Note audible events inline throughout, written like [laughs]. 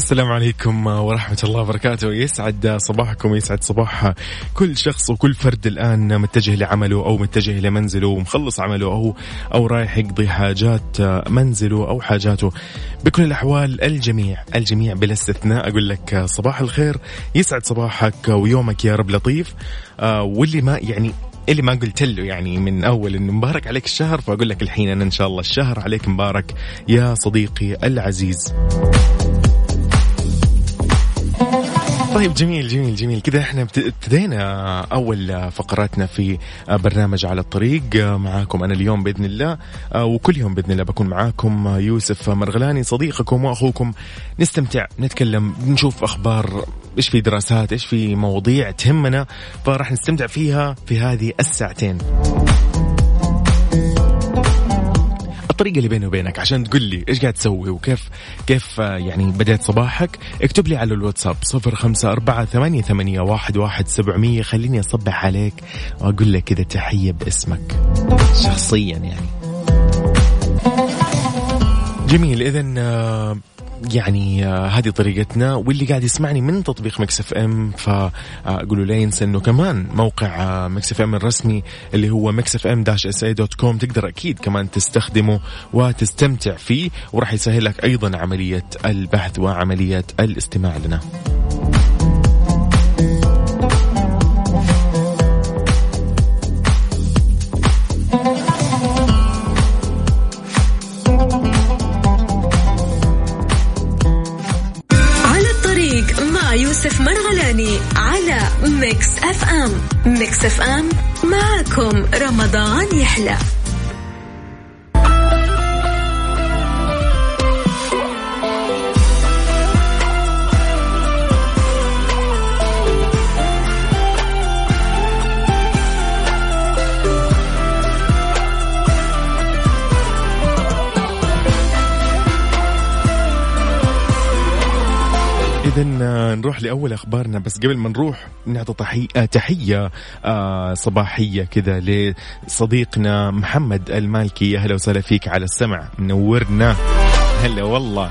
السلام عليكم ورحمة الله وبركاته. يسعد صباحكم يسعد صباح كل شخص وكل فرد الآن متجه لعمله أو متجه لمنزله ومخلص عمله أو أو رايح يقضي حاجات منزله أو حاجاته. بكل الأحوال الجميع الجميع بلا استثناء أقول لك صباح الخير. يسعد صباحك ويومك يا رب لطيف. آه، واللي ما يعني اللي ما قلت له يعني من أول إنه مبارك عليك الشهر فأقول لك الحين أنا إن شاء الله الشهر عليك مبارك يا صديقي العزيز. طيب جميل جميل جميل. كذا إحنا ابتدينا أول فقراتنا في برنامج على الطريق. معاكم أنا اليوم بإذن الله وكل يوم بإذن الله بكون معاكم يوسف مرغلاني صديقكم وأخوكم. نستمتع نتكلم نشوف أخبار إيش في دراسات إيش في مواضيع تهمنا فراح نستمتع فيها في هذه الساعتين. الطريقة اللي بيني وبينك عشان تقول لي إيش قاعد تسوي وكيف كيف آه، يعني بدأت صباحك. اكتب لي على الواتساب صفر خمسة أربعة ثمانية, ثمانية واحد, واحد سبعمية. خليني أصبح عليك وأقول لك كذا تحية باسمك. شخصيا يعني. جميل إذا آه، يعني آه، هذه طريقتنا واللي قاعد يسمعني من تطبيق Mix FM فأقول له لا ينسى إنه كمان موقع آه، Mix FM الرسمي اللي هو Mix FM dash SA dot com تقدر أكيد كمان تستخدمه وتستمتع فيه وراح يسهل لك أيضا عملية البحث وعملية الاستماع لنا. ام ميكس اف ام معكم رمضان يحلى. إذا آه، نروح لأول أخبارنا. بس قبل ما نروح نعطي آه، تحية آه، صباحية كذا لصديقنا محمد المالكي. أهلا وسهلا فيك على السمع. منورنا. هلا والله.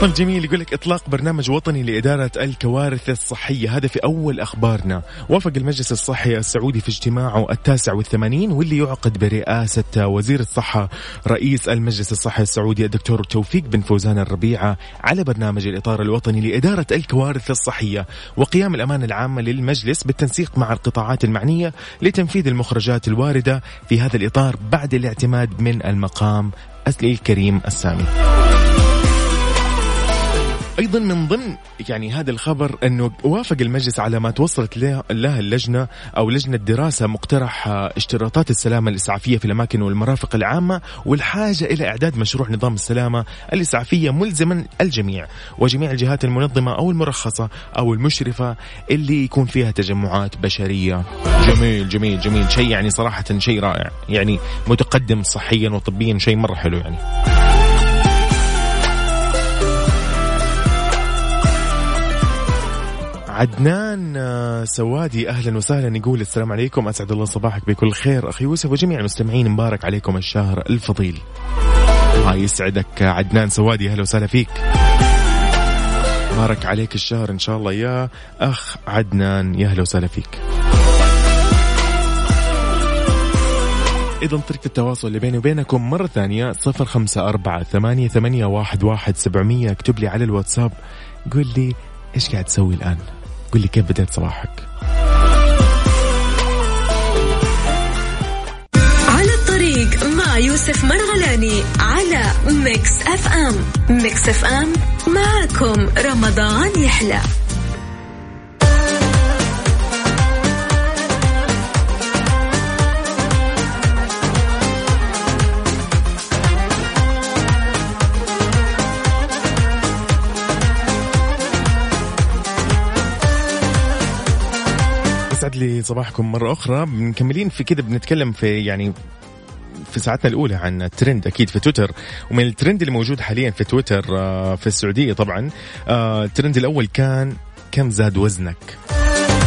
طيب جميل يقول لك إطلاق برنامج وطني لإدارة الكوارث الصحية. هذا في أول أخبارنا. وافق المجلس الصحي السعودي في اجتماعه التاسع والثمانين واللي يعقد برئاسة وزير الصحة رئيس المجلس الصحي السعودي الدكتور توفيق بن فوزان الربيعة على برنامج الإطار الوطني لإدارة الكوارث الصحية. وقيام الامانه العامه للمجلس بالتنسيق مع القطاعات المعنية لتنفيذ المخرجات الواردة في هذا الإطار بعد الاعتماد من المقام الكريم السامي. أيضا من ضمن يعني هذا الخبر أنه وافق المجلس على ما توصلت له اللجنة أو لجنة دراسة مقترح اشتراطات السلامة الإسعافية في الأماكن والمرافق العامة والحاجة إلى إعداد مشروع نظام السلامة الإسعافية ملزما الجميع وجميع الجهات المنظمة أو المرخصة أو المشرفة اللي يكون فيها تجمعات بشرية. جميل جميل جميل شيء يعني صراحة شيء رائع يعني متقدم صحيا وطبيا شيء مرة حلو يعني. عدنان آه، سوادي أهلا وسهلا يقول السلام عليكم. أسعد الله صباحك بكل خير. أخي يوسف وجميع المستمعين مبارك عليكم الشهر الفضيل. الله يسعدك عدنان سوادي أهلا وسهلا فيك. مبارك عليك الشهر إن شاء الله. يا أخ عدنان يا أهلا وسهلا فيك. إذا طريقة التواصل اللي بيني وبينكم مرة ثانية صفر خمسة أربعة ثمانية, ثمانية واحد, واحد سبعمية. اكتب لي على الواتساب قل لي إيش قاعد تسوي الآن. قل لي كيف بدأت صباحك؟ على الطريق مع يوسف مرغلاني على Mix FM. Mix FM معكم رمضان يحلى. يسعد لي صباحكم مرة أخرى. مكملين في كذا بنتكلم في يعني في ساعتنا الأولى عن الترند أكيد في تويتر. ومن الترند اللي موجود حاليا في تويتر آه، في السعودية طبعا آه، الترند الأول كان كم زاد وزنك؟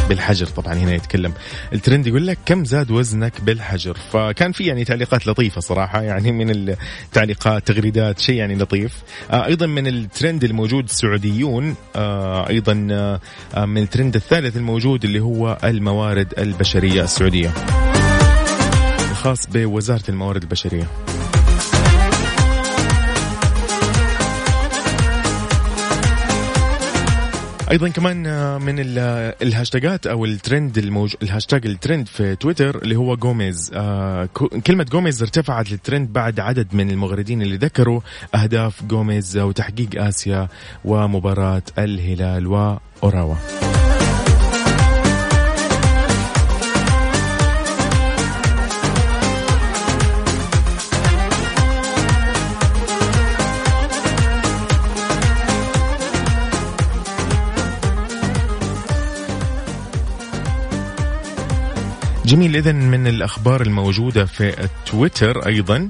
بالحجر. طبعا هنا يتكلم الترند يقول لك كم زاد وزنك بالحجر. فكان في يعني تعليقات لطيفة صراحة يعني من التعليقات تغريدات شيء يعني لطيف. آه أيضا من الترند الموجود السعوديون آه أيضا آه من الترند الثالث الموجود اللي هو الموارد البشرية السعودية الخاص بوزارة الموارد البشرية. أيضا كمان آه، من ال- الهاشتاجات أو الترند الموج... الهاشتاج الترند في تويتر اللي هو جوميز. آه كلمة جوميز ارتفعت للترند بعد عدد من المغردين اللي ذكروا أهداف جوميز وتحقيق آسيا ومباراة الهلال وأوراوا. جميل اذا من الأخبار الموجودة في تويتر أيضا.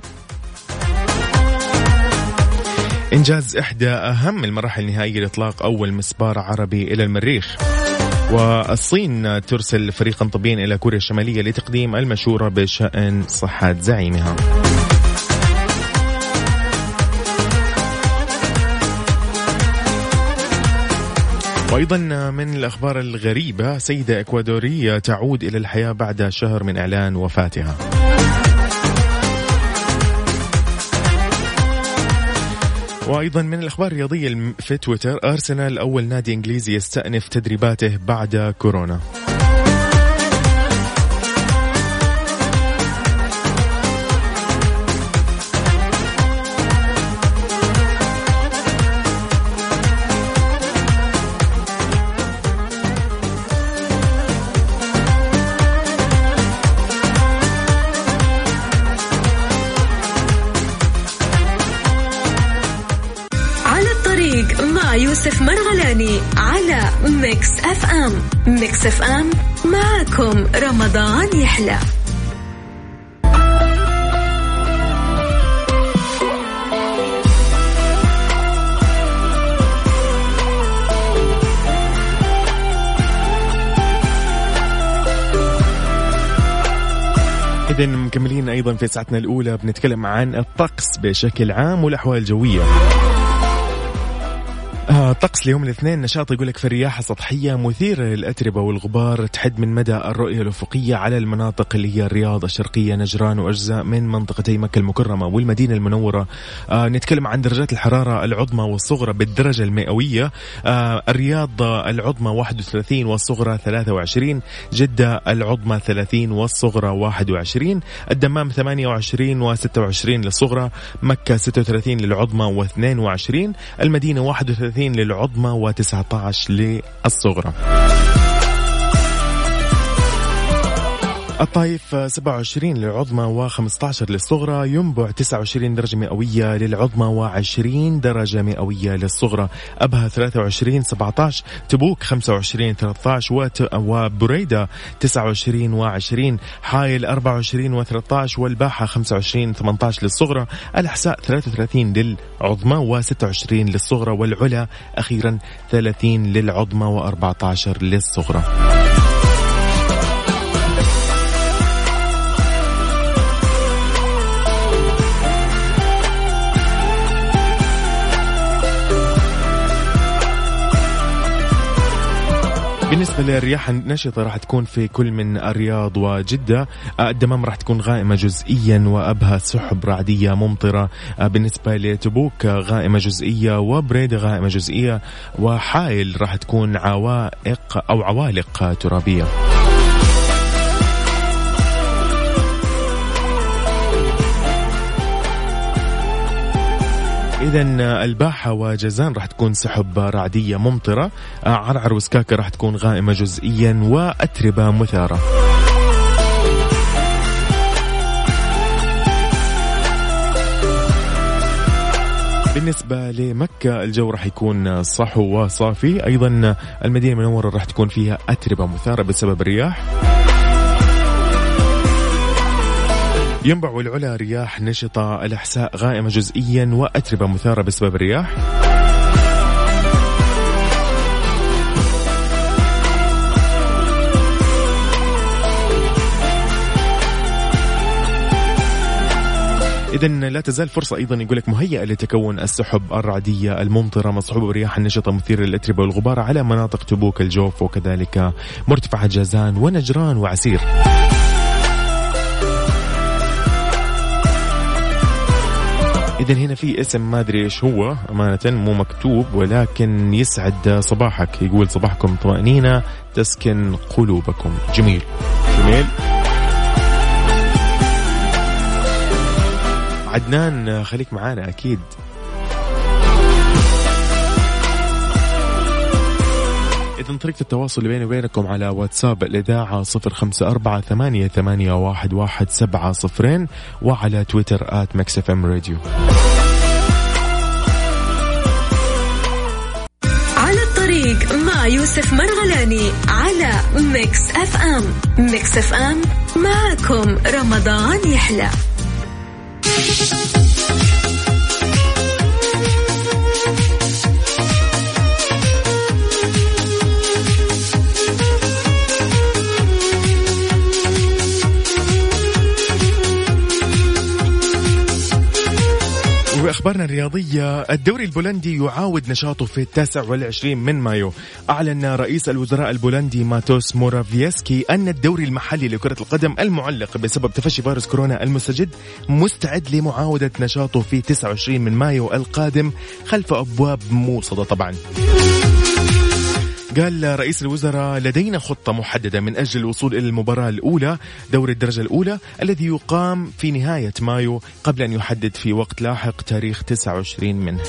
إنجاز إحدى أهم المراحل النهائيه لإطلاق أول مسبار عربي إلى المريخ. والصين ترسل فريقا طبيا إلى كوريا الشمالية لتقديم المشورة بشأن صحة زعيمها. وأيضا من الأخبار الغريبة سيدة إكوادورية تعود إلى الحياة بعد شهر من إعلان وفاتها. وأيضا من الأخبار الرياضية في تويتر أرسنال أول نادي إنجليزي يستأنف تدريباته بعد كورونا. يوسف مرغلاني على Mix FM Mix FM معكم رمضان يحلى اذا مكملين أيضا في ساعتنا الأولى بنتكلم عن الطقس بشكل عام والأحوال الجوية. آه طقس ليوم الاثنين نشاط يقول لك في الرياح سطحية مثيرة للأتربة والغبار تحد من مدى الرؤية الأفقية على المناطق اللي هي الرياض الشرقية نجران وأجزاء من منطقتي مكة المكرمة والمدينة المنورة. آه نتكلم عن درجات الحرارة العظمى والصغرى بالدرجة المئوية. آه الرياض العظمى 31 والصغرى 23 جدة العظمى 30 والصغرى 21 الدمام 28 و26 للصغرى. مكة 36 للعظمى و22 المدينة 31 للعظمى و19 للصغرى. الطايف 27 للعظمى و15 للصغرى ينبع 29 درجة مئوية للعظمى و20 درجة مئوية للصغرى. أبها 23 17 تبوك 25 13 وت- وبريدة 29 و20 حايل 24 و13 والباحة 25 18 للصغرى. الأحساء 33 للعظمى و26 للصغرى والعلا أخيرا 30 للعظمى و14 للصغرى. بالنسبة للرياح النشطة راح تكون في كل من الرياض وجدة. آه، الدمام راح تكون غائمة جزئيا وأبها سحب رعدية ممطرة. آه، بالنسبة لتبوك آه، غائمة جزئية وبريدة غائمة جزئية. وحائل راح تكون عوائق أو عوالق ترابية. إذا الباحة وجازان راح تكون سحب رعدية ممطرة. آه، عرعر وسكاكة راح تكون غائمة جزئيا وأتربة مثارة. بالنسبة لمكة الجو راح يكون صحو وصافي. أيضا المدينة المنورة راح تكون فيها أتربة مثارة بسبب الرياح. ينبع والعلا رياح نشطة الأحساء غائمة جزئيا وأتربة مثارة بسبب الرياح إذا لا تزال فرصة أيضا يقول لك مهيئة لتكون السحب الرعدية الممطرة مصحوبة برياح النشطة مثيرة للأتربة والغبار على مناطق تبوك الجوف وكذلك مرتفعات جازان ونجران وعسير. إذا هنا في اسم ما أدري إيش هو أمانة مو مكتوب ولكن يسعد صباحك. يقول صباحكم طمأنينة تسكن قلوبكم. جميل. جميل. عدنان خليك معانا أكيد. إذا طريقة التواصل بيني وبينكم على واتساب الإذاعة صفر خمسة أربعة ثمانية, ثمانية واحد, واحد سبعة صفرين وعلى تويتر at Mix FM Radio. على الطريق مع يوسف مرغلاني على Mix FM. Mix FM معكم رمضان يحلى. وأخبارنا الرياضية الدوري البولندي يعاود نشاطه في التاسع والعشرين من مايو. أعلن رئيس الوزراء البولندي ماتوس مورافيسكي أن الدوري المحلي لكرة القدم المعلق بسبب تفشي فيروس كورونا المستجد مستعد لمعاودة نشاطه في 29 من مايو القادم خلف أبواب موصدة طبعا. قال رئيس الوزراء لدينا خطة محددة من أجل الوصول إلى المباراة الأولى دور الدرجة الأولى الذي يقام في نهاية مايو قبل أن يحدد في وقت لاحق تاريخ 29 منه.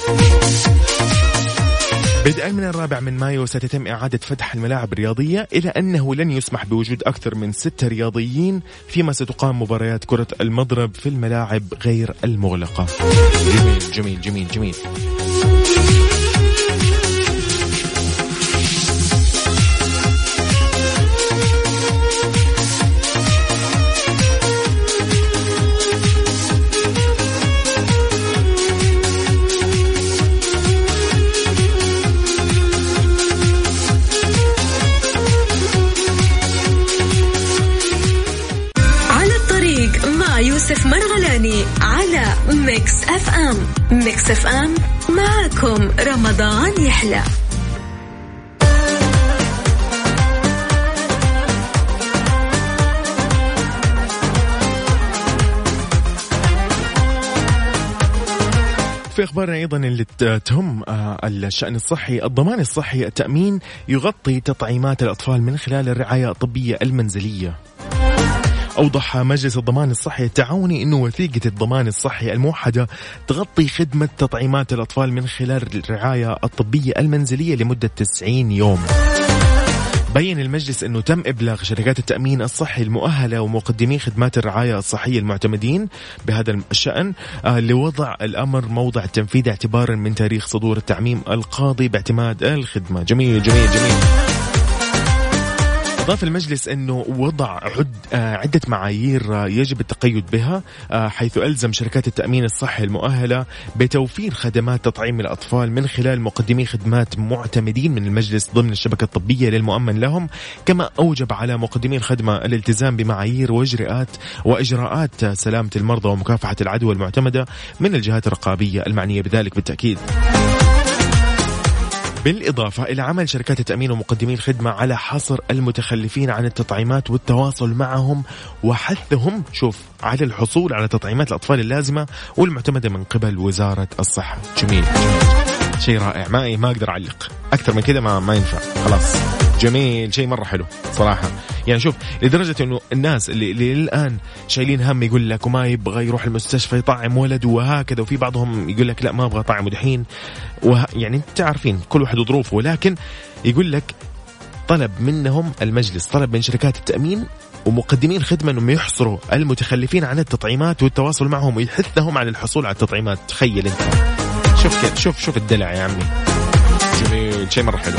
بدءا من الرابع من مايو ستتم إعادة فتح الملاعب الرياضية إلى أنه لن يسمح بوجود أكثر من ستة رياضيين فيما ستقام مباريات كرة المضرب في الملاعب غير المغلقة. جميل جميل جميل جميل. FM Mix FM معكم رمضان يحلى. في أخبارنا أيضا اللي تهم آه، الشأن الصحي، الضمان الصحي التأمين يغطي تطعيمات الأطفال من خلال الرعاية الطبية المنزلية. أوضح مجلس الضمان الصحي التعاوني أنه وثيقة الضمان الصحي الموحدة تغطي خدمة تطعيمات الأطفال من خلال الرعاية الطبية المنزلية لمدة 90 يوم. بين المجلس أنه تم إبلاغ شركات التأمين الصحي المؤهلة ومقدمي خدمات الرعاية الصحية المعتمدين بهذا الشأن آه، لوضع الأمر موضع التنفيذ اعتبارا من تاريخ صدور التعميم القاضي باعتماد الخدمة. جميل جميل جميل. أضاف المجلس أنه وضع عد آه، عدة معايير يجب التقيد بها آه، حيث ألزم شركات التأمين الصحي المؤهلة بتوفير خدمات تطعيم الأطفال من خلال مقدمي خدمات معتمدين من المجلس ضمن الشبكة الطبية للمؤمن لهم كما أوجب على مقدمي الخدمة الالتزام بمعايير وإجراءات وإجراءات سلامة المرضى ومكافحة العدوى المعتمدة من الجهات الرقابية المعنية بذلك بالتأكيد. بالإضافة إلى عمل شركات التأمين ومقدمي الخدمة على حصر المتخلفين عن التطعيمات والتواصل معهم وحثهم شوف على الحصول على تطعيمات الأطفال اللازمة والمعتمدة من قبل وزارة الصحة. جميل, جميل. شيء رائع. ما ما أقدر أعلق. أكثر من كذا ما, ما ينفع. خلاص. جميل. شيء مرة حلو صراحة. يعني شوف لدرجة إنه الناس اللي, اللي شايلين هم يقول لك وما يبغى يروح المستشفى يطعم ولده وهكذا وفي بعضهم يقول لك لا ما أبغى اطعم دحين. وه... يعني أنت عارفين كل واحد وظروفه ولكن يقول لك طلب منهم المجلس طلب من شركات التأمين ومقدمين خدمة إنهم يحصروا المتخلفين عن التطعيمات والتواصل معهم ويحثهم على الحصول على التطعيمات. تخيل أنت. شوف كيف شوف شوف الدلع يا عمي. جميل. شيء مرة حلو.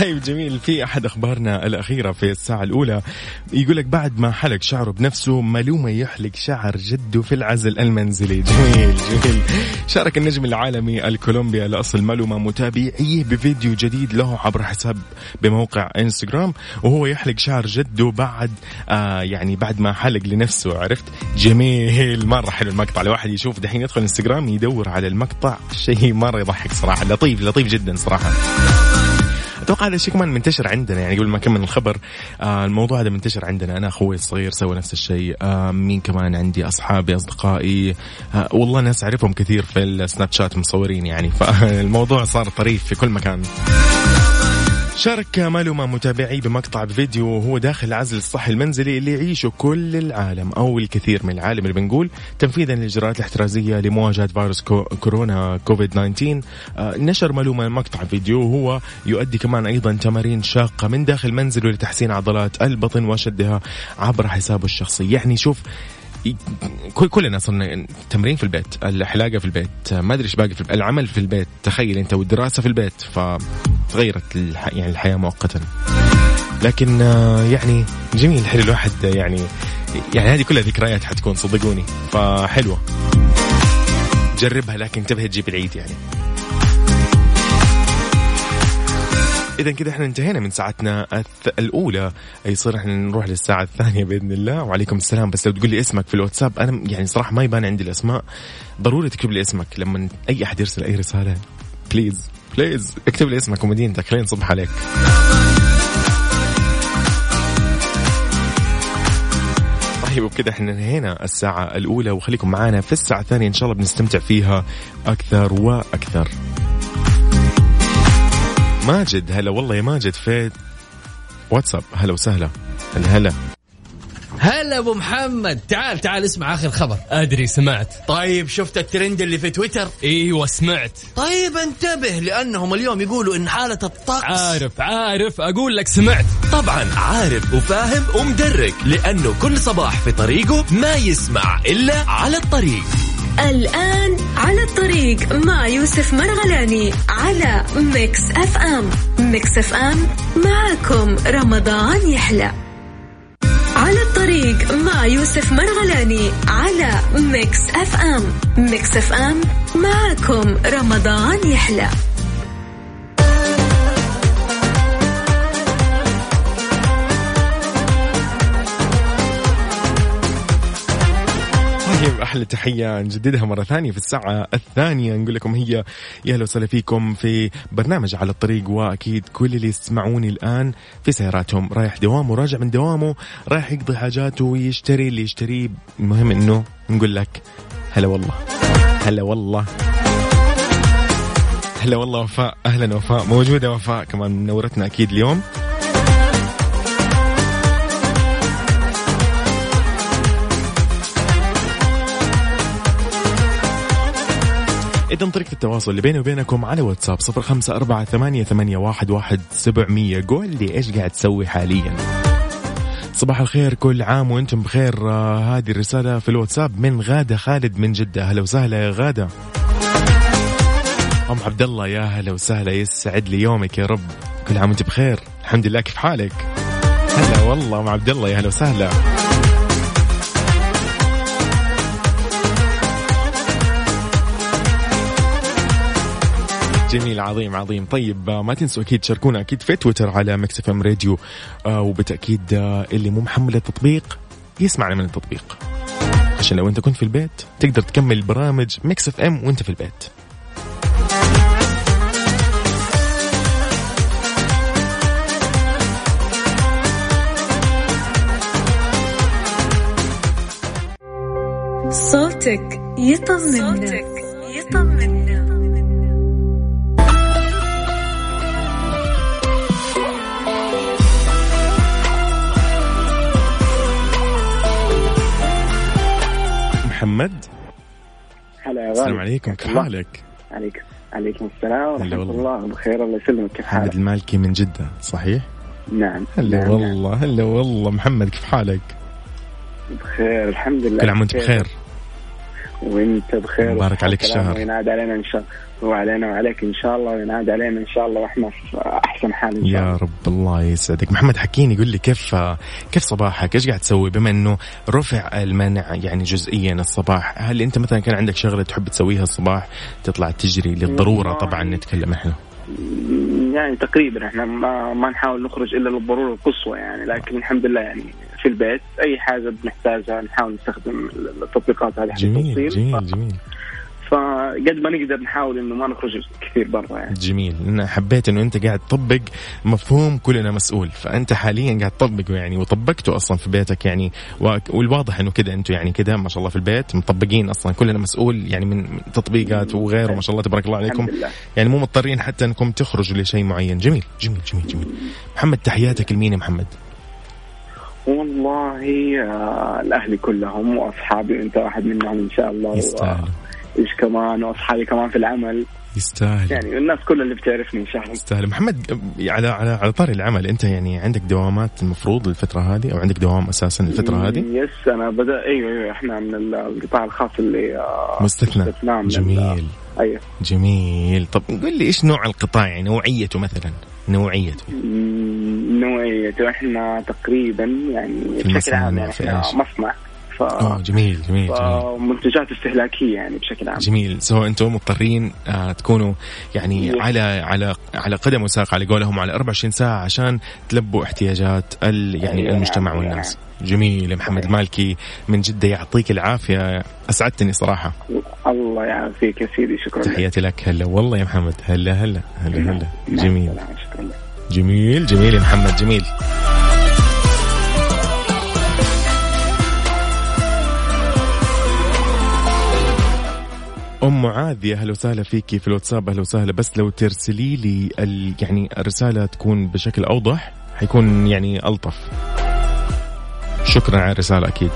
طيب جميل. في أحد أخبارنا الأخيرة في الساعة الأولى يقول لك بعد ما حلق شعره بنفسه ملومة يحلق شعر جده في العزل المنزلي. جميل جميل. شارك النجم العالمي الكولومبي الاصل ملومة متابعيه بفيديو جديد له عبر حساب بموقع إنستغرام وهو يحلق شعر جده بعد آه يعني بعد ما حلق لنفسه عرفت؟ جميل. مرة حلو المقطع. الواحد يشوف دحين يدخل إنستغرام يدور على المقطع. شيء مرة يضحك صراحة. لطيف لطيف جدا صراحة. أتوقع هذا الشيء كمان منتشر عندنا يعني قبل ما أكمل الخبر آه الموضوع هذا منتشر عندنا. أنا أخوي الصغير سوى نفس الشيء. آه مين كمان عندي؟ أصحابي أصدقائي. آه والله ناس أعرفهم كثير في السناب شات مصورين يعني [laughs] فالموضوع صار طريف في كل مكان. شارك معلومة متابعي بمقطع بفيديو وهو داخل العزل الصحي المنزلي اللي يعيشه كل العالم أو الكثير من العالم اللي بنقول تنفيذا للإجراءات الاحترازية لمواجهة فيروس كو كورونا كوفيد 19 آه نشر معلومة مقطع فيديو وهو يؤدي كمان أيضا تمارين شاقة من داخل منزله لتحسين عضلات البطن وشدها عبر حسابه الشخصي. يعني شوف كل كلنا صرنا تمرين في البيت الحلاقة في البيت ما أدري إيش باقي في البيت. العمل في البيت تخيل أنت والدراسة في البيت فتغيرت الح... يعني الحياة مؤقتا لكن آه، يعني جميل حلو الواحد يعني يعني هذه كلها ذكريات حتكون صدقوني فحلوة جربها لكن انتبه تجيب العيد يعني اذا كذا إحنا انتهينا من ساعتنا. الأولى. يصير إحنا نروح للساعة الثانية بإذن الله. وعليكم السلام. بس لو تقول لي اسمك في الواتساب أنا يعني صراحة ما يبان عندي الأسماء. ضروري تكتب لي اسمك. لما أي أحد يرسل أي رسالة. please please اكتب لي اسمك ومدينتك. خلينا نصبح عليك. طيب وبكذا إحنا انهينا الساعة الأولى. وخليكم معانا في الساعة الثانية. إن شاء الله بنستمتع فيها أكثر وأكثر. ماجد هلا والله يا ماجد في واتساب هلا وسهلا. هلا هلا. هلا أبو محمد. تعال تعال اسمع آخر خبر. أدري سمعت. طيب شفت الترند اللي في تويتر؟ إيوه سمعت. طيب انتبه لأنهم اليوم يقولوا إن حالة الطقس عارف عارف. أقول لك سمعت. طبعا عارف وفاهم ومدرك لأنه كل صباح في طريقه ما يسمع إلا على الطريق. الآن على الطريق مع يوسف مرغلاني على Mix FM. Mix FM معكم رمضان يحلى. على الطريق مع يوسف مرغلاني على Mix FM. Mix FM معكم رمضان يحلى. طيب أحلى تحية نجددها مرة ثانية في الساعة الثانية. نقول لكم هي يا أهلا وسهلا فيكم في برنامج على الطريق وأكيد كل اللي يسمعوني الآن في سياراتهم. رايح دوامه راجع من دوامه رايح يقضي حاجاته ويشتري اللي يشتريه. المهم إنه نقول لك هلا والله. هلا والله. هلا والله وفاء. أهلا وفاء. موجودة وفاء كمان منورتنا أكيد اليوم. إذا طريقة التواصل اللي بيني وبينكم على واتساب صفر خمسة أربعة ثمانية, ثمانية واحد, واحد سبعمية. قول لي إيش قاعد تسوي حاليا؟ صباح الخير كل عام وأنتم بخير. آه هذه الرسالة في الواتساب من غادة خالد من جدة. هلا وسهلا يا غادة. أم عبد الله يا هلا وسهلا. يسعد لي يومك يا رب. كل عام وأنت بخير. الحمد لله كيف حالك؟ هلا والله أم عبد الله يا هلا وسهلا. جميل عظيم عظيم. طيب آه، ما تنسوا أكيد تشاركونا أكيد في تويتر على Mix FM Radio آه، وبالتأكيد آه، اللي مو محمل التطبيق يسمعنا من التطبيق. عشان لو أنت كنت في البيت تقدر تكمل برامج Mix FM وأنت في البيت. صوتك يطمنا صوتك يطمنا محمد هلا يا السلام عليكم كيف. حالك؟ عليك عليكم السلام ورحمة. الله بخير الله يسلمك كيف محمد حالك؟ المالكي من جدة صحيح؟ نعم هلا نعم، والله هلا والله محمد كيف حالك؟ نعم. بخير الحمد لله كل عام وأنت بخير وأنت بخير مبارك عليك الشهر. وينعاد علينا إن شاء الله وعلينا وعليك إن شاء الله وينعاد علينا إن شاء الله وإحنا في أحسن حال إن شاء يا الله. رب الله يسعدك. محمد حكيني قل لي كيف كيف صباحك؟ إيش قاعد تسوي؟ بما إنه رفع المنع يعني جزئيا الصباح هل أنت مثلا كان عندك شغلة تحب تسويها الصباح؟ تطلع تجري للضرورة. طبعا نتكلم إحنا. يعني تقريبا إحنا ما ما نحاول نخرج إلا للضرورة القصوى يعني لكن الحمد لله يعني في البيت أي حاجة بنحتاجها نحاول نستخدم التطبيقات هذه جميل. جميل جميل. فقد ما نقدر نحاول إنه ما نخرج كثير برا يعني. جميل. أنا حبيت إنه أنت قاعد تطبق مفهوم كلنا مسؤول. فأنت حاليا قاعد تطبقه يعني وطبقته أصلا في بيتك يعني. والواضح إنه كذا أنتم يعني كذا ما شاء الله في البيت مطبقين أصلا كلنا مسؤول يعني من تطبيقات وغيره. ما شاء الله تبارك الله عليكم. يعني مو مضطرين حتى إنكم تخرجوا لشيء معين. جميل جميل جميل جميل. محمد تحياتك لمين يا محمد؟ والله آه الاهلي كلهم وأصحابي أنت واحد منهم إن شاء الله. يستاهل. إيش كمان واصحابي كمان في العمل. يستاهل. يعني الناس كلها اللي بتعرفني إن شاء الله. يستاهل. محمد على على على طاري العمل أنت يعني عندك دوامات المفروض الفترة هذه أو عندك دوام أساسا الفترة هذه؟ يس أنا بدأ أيوه أيوه إحنا من القطاع الخاص اللي آه مستثنى. جميل. أيوه. جميل. طب قل لي إيش نوع القطاع؟ يعني نوعيته مثلا نوعيته. نوعيته. إحنا تقريبا يعني بشكل عام يعني في إحنا؟ مصنع. ف آه جميل جميل جميل. منتجات استهلاكية يعني بشكل عام. جميل. سواء أنتم مضطرين آه تكونوا يعني Yes. على على على قدم وساق على قولهم على 24 ساعة عشان تلبوا احتياجات ال يعني أيوة، المجتمع نعم، والناس. جميل. محمد المالكي من جدة يعطيك العافية. أسعدتني صراحة. الله يعافيك يا سيدي. شكرا تحياتي لك. هلا والله يا محمد. هلا هلا هلا هلا مع جميل. لك. جميل جميل يا محمد. جميل. أم معاذ يا أهلا وسهلا فيكي في الواتساب أهلا وسهلا. بس لو ترسلي لي ال يعني الرسالة تكون بشكل أوضح حيكون يعني ألطف. شكرا على الرسالة أكيد.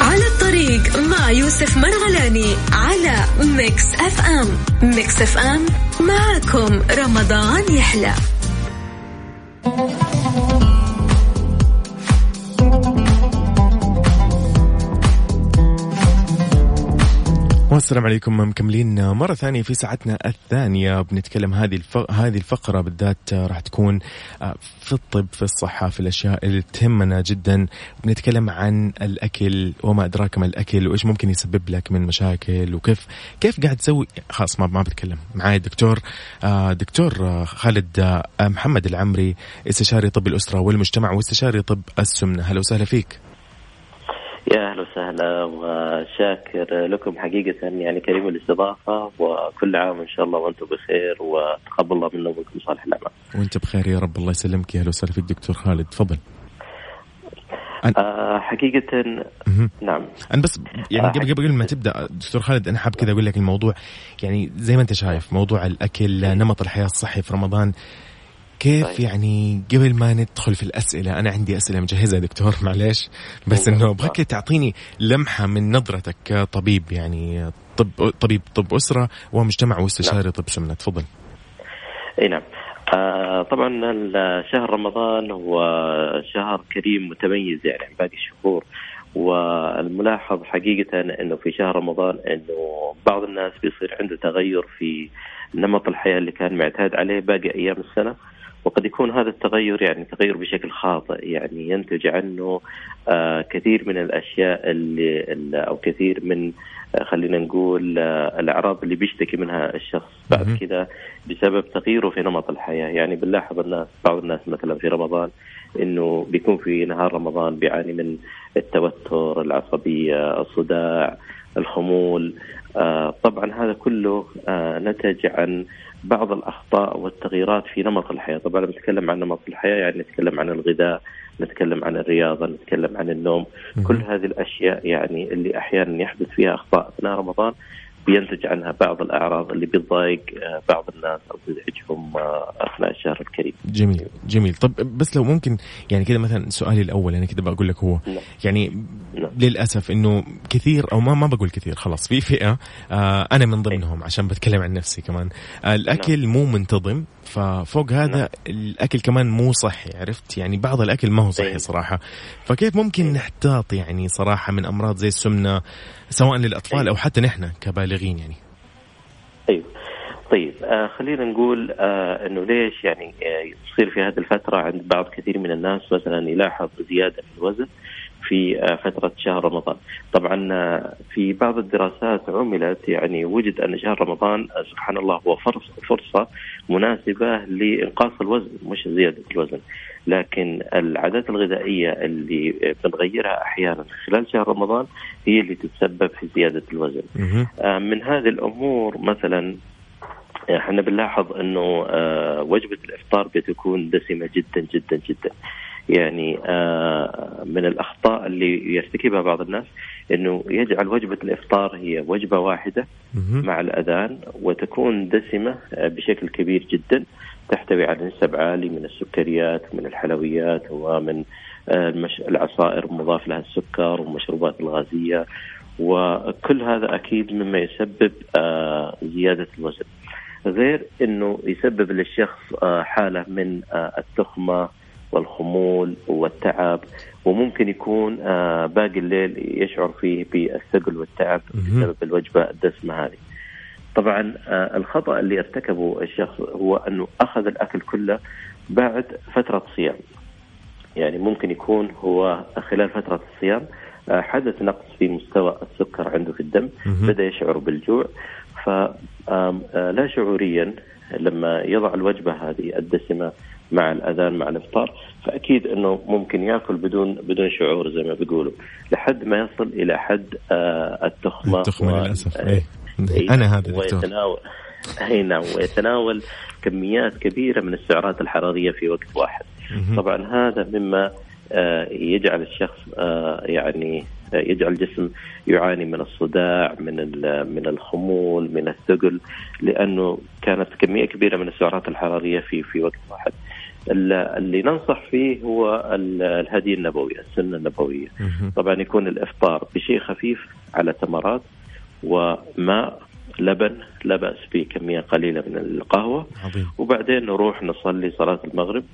على الطريق مع يوسف على Mix FM. Mix FM. معكم رمضان يحلى. والسلام عليكم مكملين مرة ثانية في ساعتنا الثانية بنتكلم هذه. هذه الفقرة بالذات راح تكون آه، في الطب في الصحة في الأشياء اللي تهمنا جدا. بنتكلم عن الأكل وما أدراك ما الأكل وإيش ممكن يسبب لك من مشاكل وكيف كيف قاعد تسوي؟ خلاص ما ما بتكلم. معي الدكتور آه، دكتور آه، خالد آه، محمد العمري استشاري طب الأسرة والمجتمع واستشاري طب السمنة. هلا وسهلا فيك. يا أهلا وسهلا وشاكر لكم حقيقة يعني كريم الاستضافة وكل عام إن شاء الله وأنتم بخير وتقبل الله منا ومنكم صالح الأعمال. وأنت بخير يا رب الله يسلمك يا أهلا وسهلا فيك دكتور خالد تفضل آه حقيقة. نعم أنا بس يعني آه، قبل قبل ما تبدأ دكتور خالد أنا حاب كذا أقول لك الموضوع يعني زي ما أنت شايف موضوع الأكل نمط الحياة الصحي في رمضان كيف طيب. يعني قبل ما ندخل في الأسئلة أنا عندي أسئلة مجهزة دكتور [laughs] معليش. بس إنه أبغاك تعطيني لمحة من نظرتك كطبيب يعني طب طبيب طب أسرة ومجتمع واستشاري طب سمنه تفضل. إي نعم. آه طبعا شهر رمضان هو شهر كريم متميز يعني عن باقي الشهور والملاحظ حقيقة إنه في شهر رمضان إنه بعض الناس بيصير عنده تغير في نمط الحياة اللي كان معتاد عليه باقي أيام السنة. وقد يكون هذا التغير يعني تغير بشكل خاطئ يعني ينتج عنه آه كثير من الأشياء اللي, أو كثير من آه خلينا نقول آه الأعراض اللي بيشتكي منها الشخص. بعد كذا بسبب تغييره في نمط الحياة. يعني بنلاحظ الناس بعض الناس مثلا في رمضان إنه بيكون في نهار رمضان بيعاني من التوتر العصبية الصداع الخمول. آه طبعا هذا كله آه نتج عن بعض الأخطاء والتغييرات في نمط الحياة، طبعا نتكلم عن نمط الحياة يعني نتكلم عن الغذاء، نتكلم عن الرياضة، نتكلم عن النوم، كل هذه الأشياء يعني اللي أحيانا يحدث فيها أخطاء أثناء رمضان بينتج عنها بعض الأعراض اللي بتضايق آه، بعض الناس أو تزعجهم آه، اثناء الشهر الكريم. جميل جميل طب بس لو ممكن يعني كذا مثلا سؤالي الأول أنا كذا بقول لك هو نعم. يعني نعم. للأسف إنه كثير أو ما ما بقول كثير خلاص في فئة آه أنا من ضمنهم عشان بتكلم عن نفسي كمان آه الأكل مو منتظم ففوق هذا نعم. الأكل كمان مو صحي عرفت يعني بعض الأكل ما هو صحي أيوة. صراحة فكيف ممكن نحتاط يعني صراحة من أمراض زي السمنة سواء للأطفال أيوة. أو حتى نحن كبالغين يعني أيوه طيب آه خلينا نقول آه إنه ليش يعني آه تصير في هذه الفترة عند بعض كثير من الناس مثلا يلاحظ زيادة في الوزن في آه فترة شهر رمضان. طبعا آه في بعض الدراسات عملت يعني وجد أن شهر رمضان سبحان الله هو فرص فرصه مناسبة لإنقاص الوزن مش زيادة الوزن. لكن العادات الغذائية اللي بنغيرها أحيانا خلال شهر رمضان هي اللي تتسبب في زيادة الوزن. آه، من هذه الأمور مثلا إحنا بنلاحظ إنه آه، وجبة الإفطار بتكون دسمة جدا جدا جدا يعني آه، من الأخطاء اللي يرتكبها بعض الناس إنه يجعل وجبة الإفطار هي وجبة واحدة. مع الأذان وتكون دسمة آه، بشكل كبير جدا تحتوي على نسب عالي من السكريات من الحلويات ومن آه، المش... العصائر مضاف لها السكر والمشروبات الغازية وكل هذا أكيد مما يسبب زيادة الوزن غير إنه يسبب للشخص حالة من التخمة والخمول والتعب وممكن يكون آه، باقي الليل يشعر فيه بالثقل والتعب. بسبب الوجبة الدسمة هذه. طبعا آه، الخطأ اللي ارتكبه الشخص هو أنه أخذ الأكل كله بعد فترة صيام. يعني ممكن يكون هو خلال فترة الصيام آه، حدث نقص في مستوى السكر عنده في الدم. بدأ يشعر بالجوع فلا شعوريا لما يضع الوجبة هذه الدسمة مع الأذان مع الإفطار فأكيد إنه ممكن يأكل بدون بدون شعور زي ما بيقولوا لحد ما يصل إلى حد آه، التخمة التخمة للأسف. إيه. إيه، أنا هذا ويتناول اي نعم. ويتناول كميات كبيرة من السعرات الحرارية في وقت واحد. طبعا هذا مما آه، يجعل الشخص آه، يعني يجعل الجسم يعاني من الصداع من من الخمول من الثقل لأنه كانت كمية كبيرة من السعرات الحرارية في في وقت واحد. اللي ننصح فيه هو ال- الهدي النبوي السنة النبوية. مهم. طبعا يكون الإفطار بشيء خفيف على تمرات وماء لبن لا بأس به كمية قليلة من القهوة. عظيم. وبعدين نروح نصلي صلاة المغرب.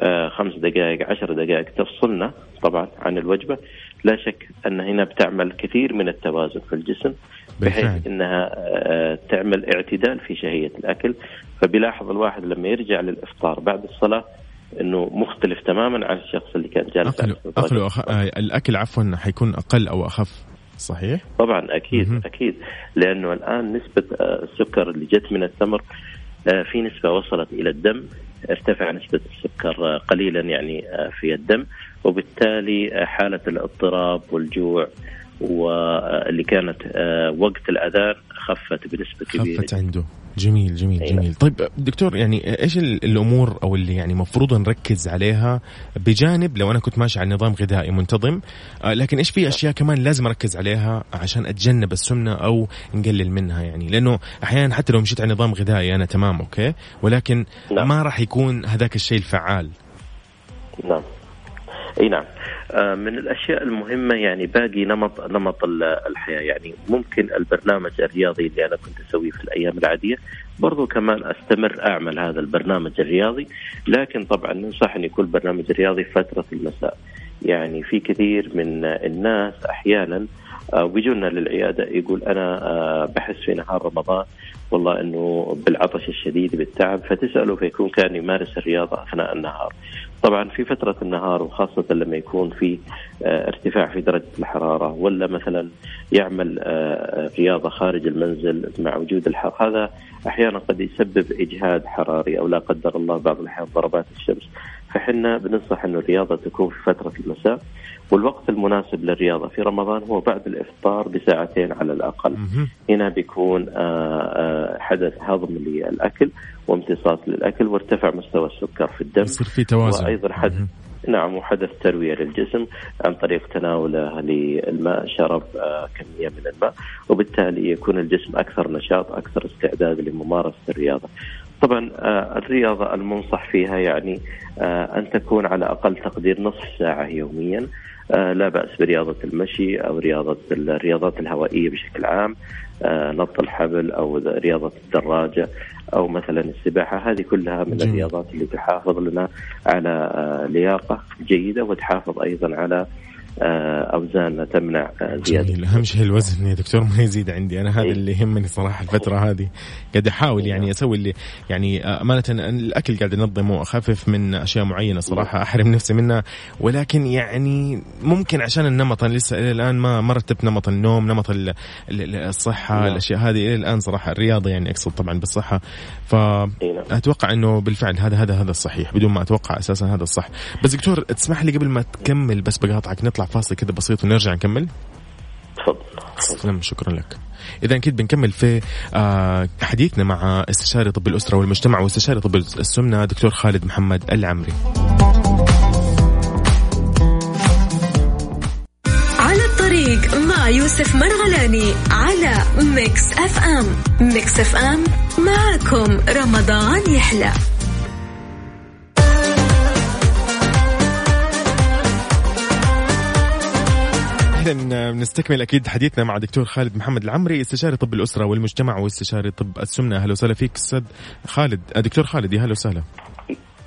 آه خمس دقائق عشر دقائق تفصلنا طبعا عن الوجبة. لا شك أن هنا بتعمل كثير من التوازن في الجسم. بحيث أنها آه تعمل اعتدال في شهية الأكل. فبيلاحظ الواحد لما يرجع للإفطار بعد الصلاة أنه مختلف تماما عن الشخص اللي كان جالس على أقله أقله أخ... آه، الأكل عفوا حيكون أقل أو أخف صحيح؟ طبعا أكيد مهم. أكيد. لأنه الآن نسبة آه، السكر اللي جت من التمر في نسبة وصلت إلى الدم. ارتفع نسبة السكر قليلا يعني في الدم. وبالتالي حالة الاضطراب والجوع واللي كانت آه، وقت الأذان خفت بنسبة كبيرة. خفت عنده. جميل جميل أيوة. جميل. طيب دكتور يعني إيش ال- الأمور أو اللي يعني مفروض نركز عليها؟ بجانب لو أنا كنت ماشي على نظام غذائي منتظم آه، لكن إيش في أشياء كمان لازم أركز عليها عشان أتجنب السمنة أو نقلل منها يعني؟ لأنه أحيانا حتى لو مشيت على نظام غذائي أنا تمام أوكي؟ ولكن نعم. ما راح يكون هذاك الشيء الفعال. نعم. اي نعم. آه، من الأشياء المهمة يعني باقي نمط نمط ال- الحياة. يعني ممكن البرنامج الرياضي اللي أنا كنت أسويه في الأيام العادية برضو كمان أستمر أعمل هذا البرنامج الرياضي. لكن طبعا ننصح ان يكون البرنامج الرياضي فترة المساء. يعني في كثير من الناس أحيانا آه، ويجونا للعيادة يقول أنا آه، بحس في نهار رمضان والله إنه بالعطش الشديد بالتعب فتسأله فيكون كان يمارس الرياضة أثناء النهار. طبعا في فترة النهار وخاصة لما يكون في آه، ارتفاع في درجة الحرارة ولا مثلا يعمل رياضة خارج المنزل مع وجود الحر هذا أحيانا قد يسبب إجهاد حراري أو لا قدر الله بعض الأحيان ضربات الشمس. فحنا بننصح إنه الرياضة تكون في فترة المساء. والوقت المناسب للرياضة في رمضان هو بعد الإفطار بساعتين على الأقل. هنا بيكون آه، آه، حدث هضم للأكل وامتصاص للأكل وارتفع مستوى السكر في الدم. يصير في توازن. وأيضا حدث نعم وحدث تروية للجسم عن طريق تناوله للماء شرب آه، كمية من الماء وبالتالي يكون الجسم أكثر نشاط أكثر استعداد لممارسة الرياضة. طبعا الرياضة المنصح فيها يعني أن تكون على أقل تقدير نصف ساعة يوميا لا بأس برياضة المشي أو رياضة الرياضات الهوائية بشكل عام نط الحبل أو رياضة الدراجة أو مثلا السباحة هذه كلها من جميل. الرياضات اللي تحافظ لنا على لياقة جيدة وتحافظ أيضا على آه، أوزان تمنع آه، زيادة. جميل. أهم شيء الوزن يا دكتور ما يزيد عندي. أنا هذا إيه. اللي يهمني صراحة الفترة هذه. قاعد أحاول يعني نعم. أسوي اللي يعني آه، أمانة الأكل قاعد أنظمه وأخفف من أشياء معينة صراحة نعم. أحرم نفسي منها. ولكن يعني ممكن عشان النمط أنا لسه إلى الآن ما رتبت نمط النوم نمط الصحة نعم. الأشياء هذه. إلى الآن صراحة الرياضة يعني أقصد طبعا بالصحة. فاتوقع إنه بالفعل هذا هذا هذا الصحيح بدون ما أتوقع أساسا هذا الصح. بس دكتور تسمح لي قبل ما تكمل بس بقاطعك نطلع فاصل كذا بسيط ونرجع نكمل؟ تفضل. شكرا لك. اذا أكيد بنكمل في آه، حديثنا مع استشاري طب الأسرة والمجتمع واستشاري طب السمنة دكتور خالد محمد العمري. على الطريق مع يوسف مرغلاني على Mix FM. Mix FM معكم رمضان يحلى. اذا بنستكمل أكيد حديثنا مع دكتور خالد محمد العمري استشاري طب الأسرة والمجتمع واستشاري طب السمنة. أهلا وسهلا فيك أستاذ خالد دكتور خالد يا أهلا وسهلا.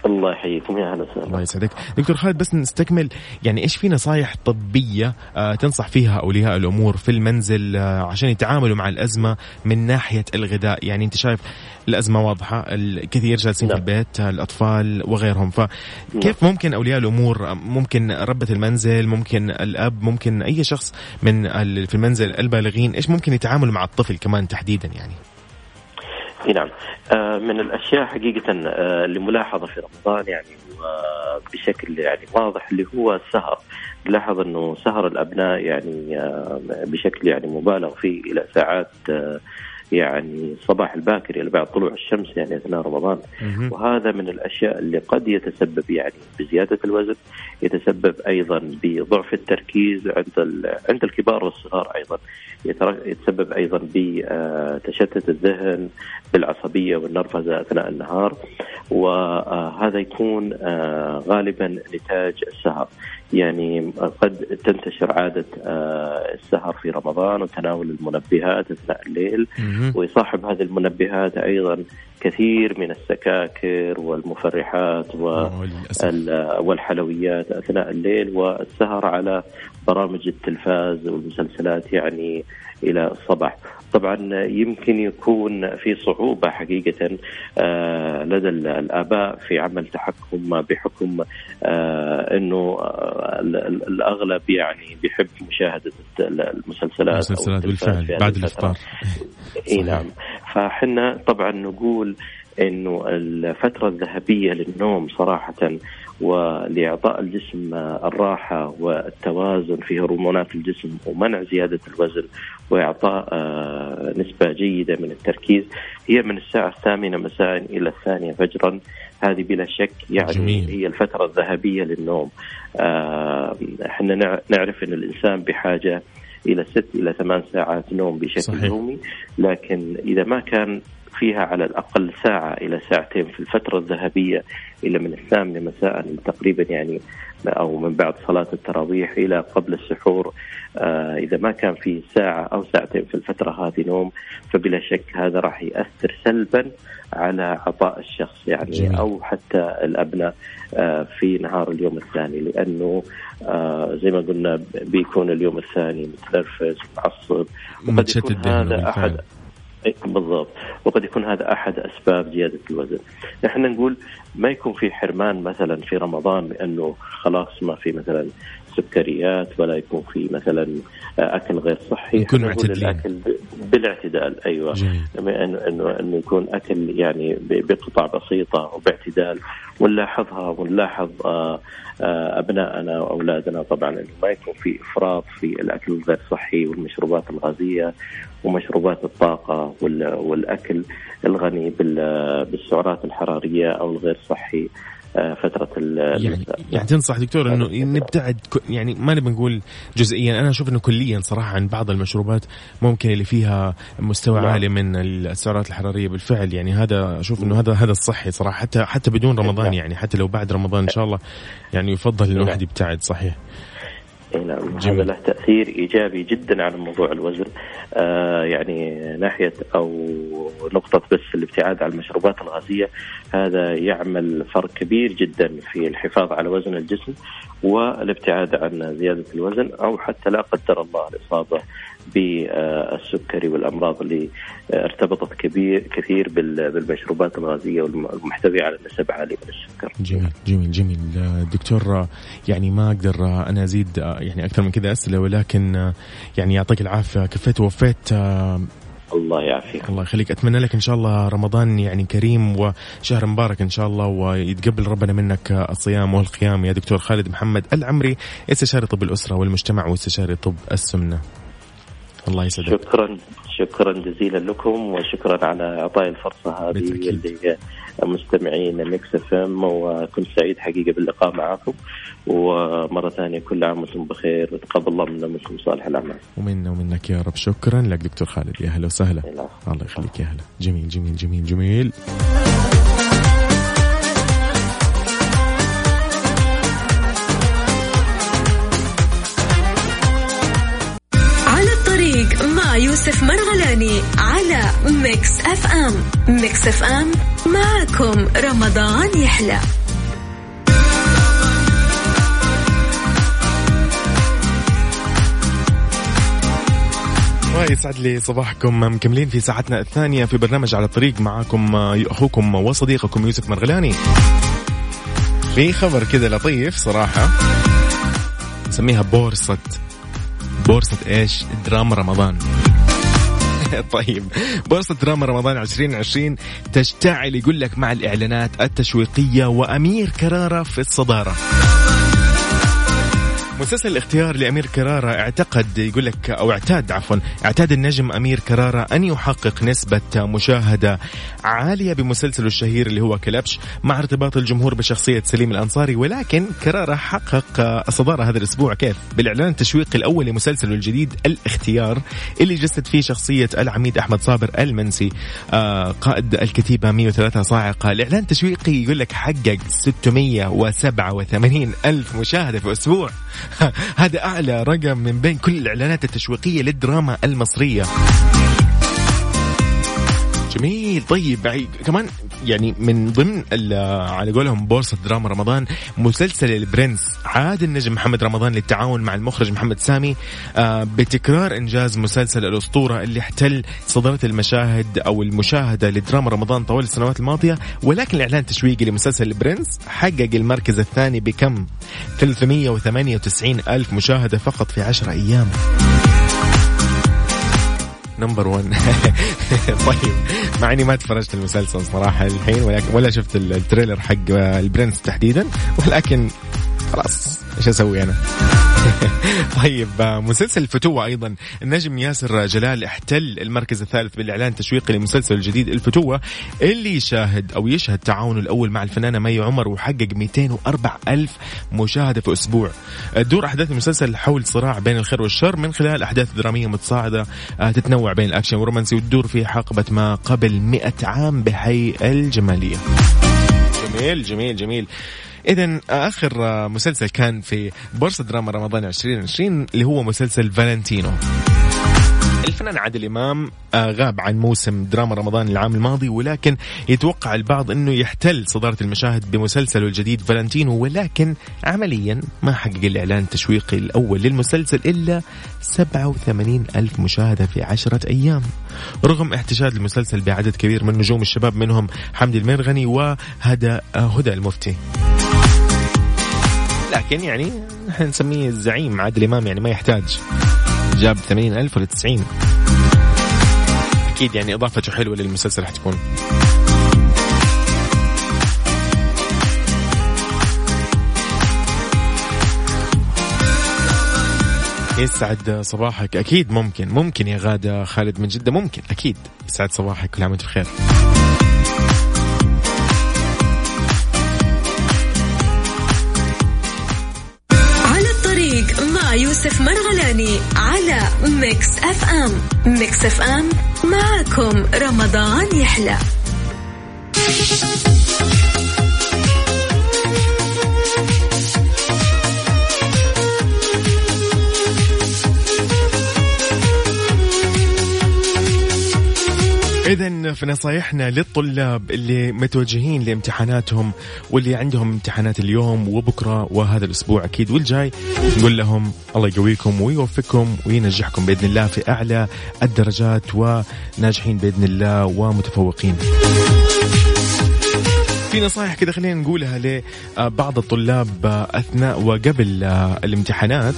الله يحييكم يا أهلا وسهلا الله يسعدك دكتور خالد بس نستكمل يعني إيش في نصائح طبية آه تنصح فيها اولياء الأمور في المنزل آه عشان يتعاملوا مع الأزمة من ناحية الغذاء يعني أنت شايف الأزمة واضحة الكثير جالسين في نعم. البيت الأطفال وغيرهم فكيف نعم. ممكن أولياء الأمور ممكن ربة المنزل ممكن الأب ممكن أي شخص من في المنزل البالغين إيش ممكن يتعاملوا مع الطفل كمان تحديدا يعني نعم. آه، من الأشياء حقيقة آه، اللي ملاحظة في رمضان يعني بشكل يعني واضح اللي هو السهر. نلاحظ إنه سهر الأبناء يعني آه، بشكل يعني مبالغ فيه إلى ساعات يعني الصباح الباكر يعني بعد طلوع الشمس يعني أثناء رمضان. وهذا من الأشياء اللي قد يتسبب يعني بزيادة الوزن يتسبب أيضا بضعف التركيز عند عند الكبار والصغار أيضا. يتسبب أيضا بتشتت الذهن بالعصبية والنرفزة أثناء النهار. وهذا يكون آه، غالبا نتاج السهر. يعني قد تنتشر عادة آه، السهر في رمضان وتناول المنبهات أثناء الليل. ويصاحب هذه المنبهات أيضا كثير من السكاكر والمفرحات والحلويات أثناء الليل. والسهر على برامج التلفاز والمسلسلات يعني إلى الصباح. طبعا يمكن يكون في صعوبة حقيقة آه، لدى الآباء في عمل تحكم بحكم آه، أنه آه، الأغلب يعني بيحب مشاهدة المسلسلات المسلسلات بالفعل بعد الإفطار. إي نعم. فحنا طبعا نقول إنه الفترة الذهبية للنوم صراحة ولإعطاء الجسم الراحة والتوازن في هرمونات الجسم ومنع زيادة الوزن وإعطاء آه، نسبة جيدة من التركيز هي من الساعة الثامنة مساء إلى الثانية فجرا هذه بلا شك يعني جميل. هي الفترة الذهبية للنوم آه، إحنا نعرف إن الإنسان بحاجة إلى ست إلى ثمان ساعات نوم بشكل صحيح. يومي لكن إذا ما كان فيها على الأقل ساعة إلى ساعتين في الفترة الذهبية إلى من الثامنة مساء تقريبا يعني أو من بعد صلاة التراويح إلى قبل السحور آه إذا ما كان في ساعة أو ساعتين في الفترة هذه نوم فبلا شك هذا راح يأثر سلبا على عطاء الشخص يعني جميل. أو حتى الأبناء آه في نهار اليوم الثاني لأنه آه زي ما قلنا بيكون اليوم الثاني متنرفز معصب وقد يكون هذا أحد بالضبط. وقد يكون هذا أحد أسباب زيادة الوزن. نحن نقول ما يكون في حرمان مثلا في رمضان لأنه خلاص ما في مثلا سكريات ولا يكون في مثلا أكل غير صحي. يكون معتدلين الأكل بالاعتدال أيوه. إنه إنه إنه يكون أكل يعني بقطع بسيطة وباعتدال. ونلاحظها ونلاحظ آه، آه، أبنائنا وأولادنا طبعا إنه ما يكون في إفراط في الأكل الغير صحي والمشروبات الغازية ومشروبات الطاقة والأكل الغني بالسعرات الحرارية أو الغير صحي. آه، فترة يعني يعني تنصح دكتور إنه نبتعد يعني ما نبي نقول جزئيا. أنا أشوف إنه كليا صراحة عن بعض المشروبات ممكن اللي فيها مستوى نعم. عالي من السعرات الحرارية بالفعل. يعني هذا أشوف إنه هذا هذا الصحي صراحة. حتى حتى بدون رمضان نعم. يعني. حتى لو بعد رمضان إن شاء الله يعني يفضل إنه الواحد نعم. يبتعد. صحيح. اي نعم. هذا له تأثير إيجابي جدا على موضوع الوزن. آه يعني ناحية أو نقطة بس الابتعاد عن المشروبات الغازية هذا يعمل فرق كبير جدا في الحفاظ على وزن الجسم والابتعاد عن زيادة الوزن أو حتى لا قدر الله الإصابة بالسكري والأمراض اللي ارتبطت كبير كثير بالمشروبات الغازية والمحتوية على نسب عالية من السكر. جميل جميل جميل. دكتور يعني ما أقدر أنا أزيد يعني أكثر من كذا أسئلة ولكن يعني يعطيك العافية. كفيت ووفيت الله يعافيك. الله يخليك. أتمنى لك إن شاء الله رمضان يعني كريم وشهر مبارك إن شاء الله ويتقبل ربنا منك الصيام والقيام. يا دكتور خالد محمد العمري استشاري طب الأسرة والمجتمع واستشاري طب السمنة. الله يسعدك. شكرا شكرا جزيلا لكم وشكرا على اعطائي الفرصة هذه اللي مستمعين Mix FM وكنت سعيد حقيقة باللقاء معكم ومرة ثانية كل عام وأنتم بخير وتقبل الله منا ومنكم صالح الأعمال. ومنا ومنك يا رب. شكرا لك دكتور خالد. يا هلا وسهلا. الله يخليك. يا هلا. جميل جميل جميل جميل. يوسف مرغلاني على Mix FM. Mix FM معكم رمضان يحلى. يسعد لي صباحكم. مكملين في ساعتنا الثانية في برنامج على الطريق معاكم أخوكم وصديقكم يوسف مرغلاني. في خبر كذا لطيف صراحة نسميها بورصة. بورصة إيش؟ دراما رمضان. [laughs] طيب. بورصة دراما رمضان 2020 تشتعل يقول لك مع الإعلانات التشويقية وأمير كرارة في الصدارة. مسلسل الاختيار لأمير كرارة اعتقد يقول لك أو اعتاد عفوا اعتاد النجم أمير كرارة أن يحقق نسبة مشاهدة عالية بمسلسله الشهير اللي هو كلبش مع ارتباط الجمهور بشخصية سليم الأنصاري. ولكن كرارة حقق الصدارة هذا الأسبوع. كيف؟ بالإعلان التشويقي الأول لمسلسله الجديد الاختيار اللي جسد فيه شخصية العميد أحمد صابر المنسي آه قائد الكتيبة 103 صاعقة. الإعلان التشويقي يقول لك حقق 687 ألف مشاهدة في أسبوع. [laughs] هذا أعلى رقم من بين كل الإعلانات التشويقية للدراما المصرية. جميل. طيب كمان يعني من ضمن على قولهم بورصة دراما رمضان مسلسل البرنس عاد النجم محمد رمضان للتعاون مع المخرج محمد سامي آه، بتكرار إنجاز مسلسل الأسطورة اللي احتل صدارة المشاهد أو المشاهدة لدراما رمضان طوال السنوات الماضية. ولكن الإعلان التشويقي لمسلسل البرنس حقق المركز الثاني بكم؟ 398 ألف مشاهدة فقط في 10 أيام. number 1 [laughs] طيب. مع إني ما تفرجت المسلسل صراحة الحين ولكن ولا شفت ال trailer حق البرنس تحديدا ولكن خلاص إيش أسوي أنا؟ [laughs] طيب مسلسل الفتوة أيضا. النجم ياسر جلال احتل المركز الثالث بالإعلان التشويقي لمسلسل الجديد الفتوة اللي يشاهد أو يشهد تعاونه الأول مع الفنانة مي عمر وحقق 204 ألف مشاهدة في أسبوع. تدور أحداث المسلسل حول صراع بين الخير والشر من خلال أحداث درامية متصاعدة آه، تتنوع بين الأكشن والرومانسي وتدور في حقبة ما قبل 100 عام بحي الجمالية. جميل جميل جميل. اذا آخر مسلسل كان في بورصة دراما رمضان 2020 اللي هو مسلسل فالنتينو. الفنان عادل إمام آه، غاب عن موسم دراما رمضان العام الماضي ولكن يتوقع البعض إنه يحتل صدارة المشاهد بمسلسله الجديد فالنتينو ولكن عمليا ما حقق الإعلان التشويقي الأول للمسلسل إلا 87 ألف مشاهدة في عشرة أيام. رغم احتشاد المسلسل بعدد كبير من نجوم الشباب منهم حمدي المرغني وهدى آه، هدى المفتي. لكن يعني إحنا نسميه الزعيم. عادل إمام يعني ما يحتاج. جاب 80 ألف ولا 90 أكيد يعني إضافته حلوة للمسلسل راح تكون. يسعد صباحك. أكيد ممكن. ممكن يا غادة خالد من جدة. ممكن. أكيد. يسعد صباحك. كل عام وأنت بخير. مع يوسف مرغلاني على Mix FM. Mix FM معكم رمضان يحلى. إذا في نصايحنا للطلاب اللي متوجهين لامتحاناتهم واللي عندهم امتحانات اليوم وبكرة وهذا الأسبوع أكيد والجاي نقول لهم الله يقويكم ويوفقكم وينجحكم بإذن الله في أعلى الدرجات وناجحين بإذن الله ومتفوقين. في نصائح كذا خلينا نقولها لبعض الطلاب أثناء وقبل الامتحانات.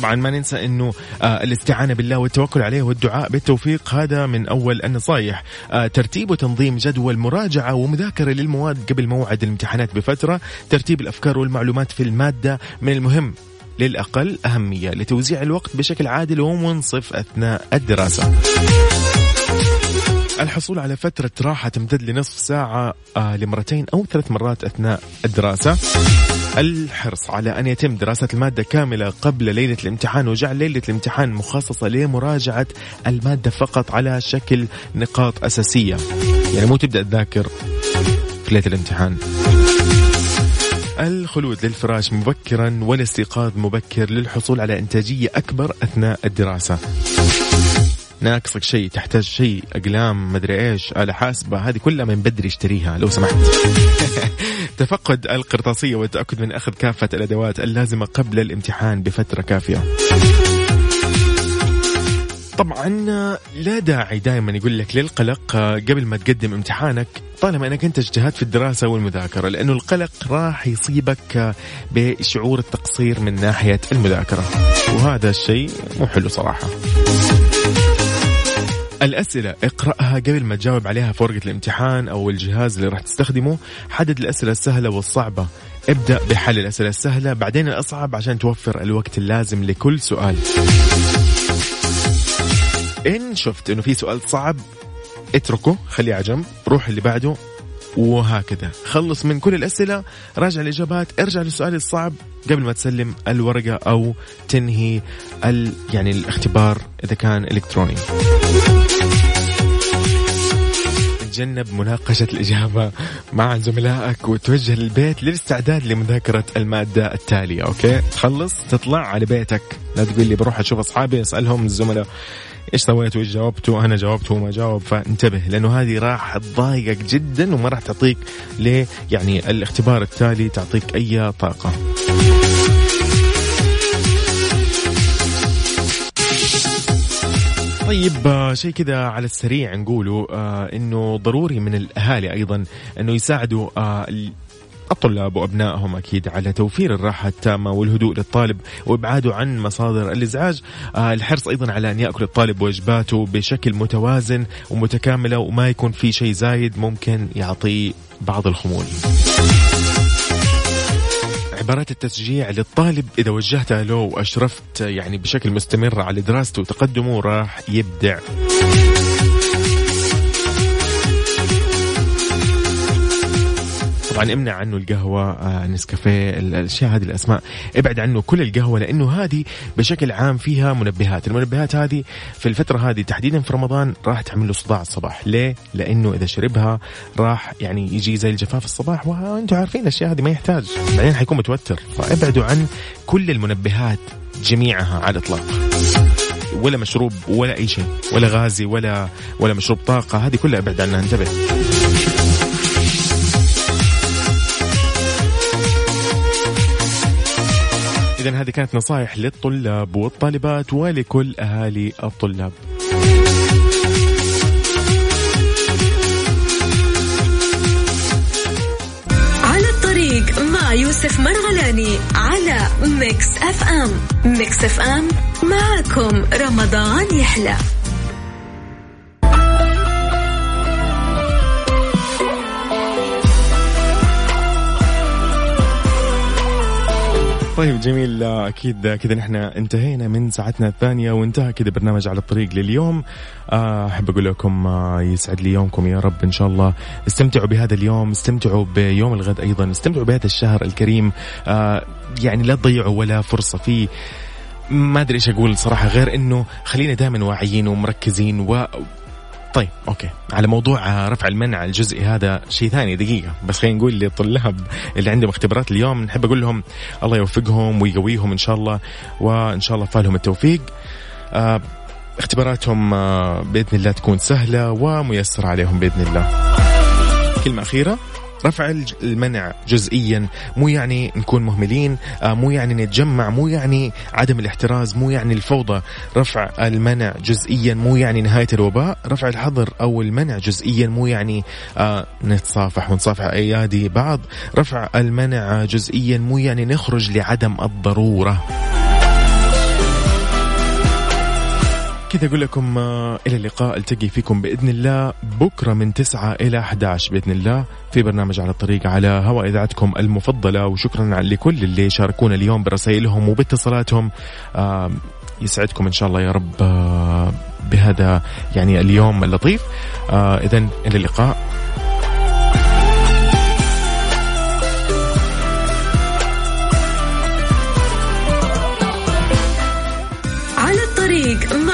طبعا ما ننسى إنه آه الاستعانة بالله والتوكل عليه والدعاء بالتوفيق. هذا من أول النصائح آه ترتيب وتنظيم جدول مراجعة ومذاكرة للمواد قبل موعد الامتحانات بفترة. ترتيب الأفكار والمعلومات في المادة من المهم للأقل أهمية لتوزيع الوقت بشكل عادل ومنصف أثناء الدراسة. الحصول على فترة راحة تمتد لنصف ساعة آه لمرتين أو ثلاث مرات أثناء الدراسة. الحرص على أن يتم دراسة المادة كاملة قبل ليلة الامتحان وجعل ليلة الامتحان مخصصة لمراجعة المادة فقط على شكل نقاط أساسية. يعني مو تبدأ تذاكر في ليلة الامتحان. الخلود للفراش مبكرا والاستيقاظ مبكر للحصول على إنتاجية أكبر أثناء الدراسة. ناقصك شيء تحتاج شيء أقلام مدري إيش آلة حاسبة هذه كلها من بدري اشتريها لو سمحت. [laughs] تفقد القرطاسية والتأكد من أخذ كافة الأدوات اللازمة قبل الامتحان بفترة كافية. طبعا لا داعي دائما يقول لك للقلق قبل ما تقدم امتحانك طالما إنك أنت اجتهدت في الدراسة والمذاكرة لأنه القلق راح يصيبك بشعور التقصير من ناحية المذاكرة. وهذا الشيء مو حلو صراحة. الأسئلة اقرأها قبل ما تجاوب عليها في ورقة الامتحان أو الجهاز اللي راح تستخدمه. حدد الأسئلة السهلة والصعبة. ابدأ بحل الأسئلة السهلة بعدين الأصعب عشان توفر الوقت اللازم لكل سؤال. إن شفت إنه في سؤال صعب اتركه خليه على جنب روح اللي بعده وهكذا. خلص من كل الأسئلة راجع الإجابات ارجع للسؤال الصعب قبل ما تسلم الورقة أو تنهي ال يعني الاختبار إذا كان إلكتروني. تجنب مناقشة الإجابة مع زملائك وتوجه للبيت للاستعداد لمذاكرة المادة التالية okay؟ تخلص تطلع على بيتك. لا تقول لي بروح أشوف أصحابي أسألهم الزملاء إيش سويت وإيش جاوبت وأنا جاوبت وما جاوب فانتبه لأنه هذه راح تضايقك جدا وما راح تعطيك ليه يعني الاختبار التالي تعطيك أي طاقة. طيب آه، شيء كذا على السريع نقوله آه إنه ضروري من الأهالي أيضا إنه يساعدوا آه الطلاب وأبنائهم أكيد على توفير الراحة التامة والهدوء للطالب وإبعاده عن مصادر الإزعاج. الحرص أيضا على أن يأكل الطالب وجباته بشكل متوازن ومتكامله وما يكون في شيء زايد ممكن يعطيه بعض الخمول. عبارات التشجيع للطالب إذا وجهتها له وأشرفت يعني بشكل مستمر على دراسته وتقدمه راح يبدع. طبعا امنع عنه القهوة آه، نسكافيه الأشياء هذه الأسماء. ابعد عنه كل القهوة لأنه هذه بشكل عام فيها منبهات. المنبهات هذه في الفترة هذه تحديدا في رمضان راح تعمل له صداع الصباح. ليه؟ لأنه إذا شربها راح يعني يجي زي الجفاف الصباح وأنتم عارفين الأشياء هذه ما يحتاج. بعدين حيكون متوتر. فابعدوا عن كل المنبهات جميعها على الإطلاق. ولا مشروب ولا أي شيء ولا غازي ولا ولا مشروب طاقة. هذه كلها ابعد عنها. انتبه. إذا هذه كانت نصائح للطلاب والطالبات ولكل أهالي الطلاب. على الطريق مع يوسف مرغلاني على Mix FM Mix FM معكم رمضان يحلى طيب جميل. أكيد كذا نحن انتهينا من ساعتنا الثانية وانتهى كذا برنامج على الطريق لليوم. آه، أحب أقول لكم آه، يسعد لي يومكم يا رب إن شاء الله. استمتعوا بهذا اليوم استمتعوا بيوم الغد أيضا استمتعوا بهذا الشهر الكريم. آه، يعني لا تضيعوا ولا فرصة فيه. ما أدري إيش أقول صراحة غير إنه خلينا دائما واعيين ومركزين و طيب أوكي. على موضوع رفع المنع الجزئي هذا شيء ثاني دقيقة. بس خلينا نقول للطلاب اللي عندهم اختبارات اليوم نحب أقول لهم الله يوفقهم ويقويهم إن شاء الله وإن شاء الله فالهم التوفيق. آه اختباراتهم آه بإذن الله تكون سهلة وميسرة عليهم بإذن الله. كلمة أخيرة؟ رفع المنع جزئيا. مو يعني نكون مهملين آه، مو يعني نتجمع مو يعني عدم الاحتراز مو يعني الفوضى. رفع المنع جزئيا مو يعني نهاية الوباء. رفع الحظر أو المنع جزئيا مو يعني آه، نتصافح ونصافح أيادي بعض. رفع المنع جزئيا مو يعني نخرج لعدم الضرورة. كذا أقول لكم آه، إلى اللقاء. التقي فيكم بإذن الله بكرة من 9 إلى 11 بإذن الله في برنامج على الطريق على هواء إذاعتكم المفضلة. وشكرا لكل اللي شاركونا اليوم برسائلهم وباتصالاتهم. آه، يسعدكم إن شاء الله يا رب آه، بهذا يعني اليوم اللطيف. إذا إلى اللقاء.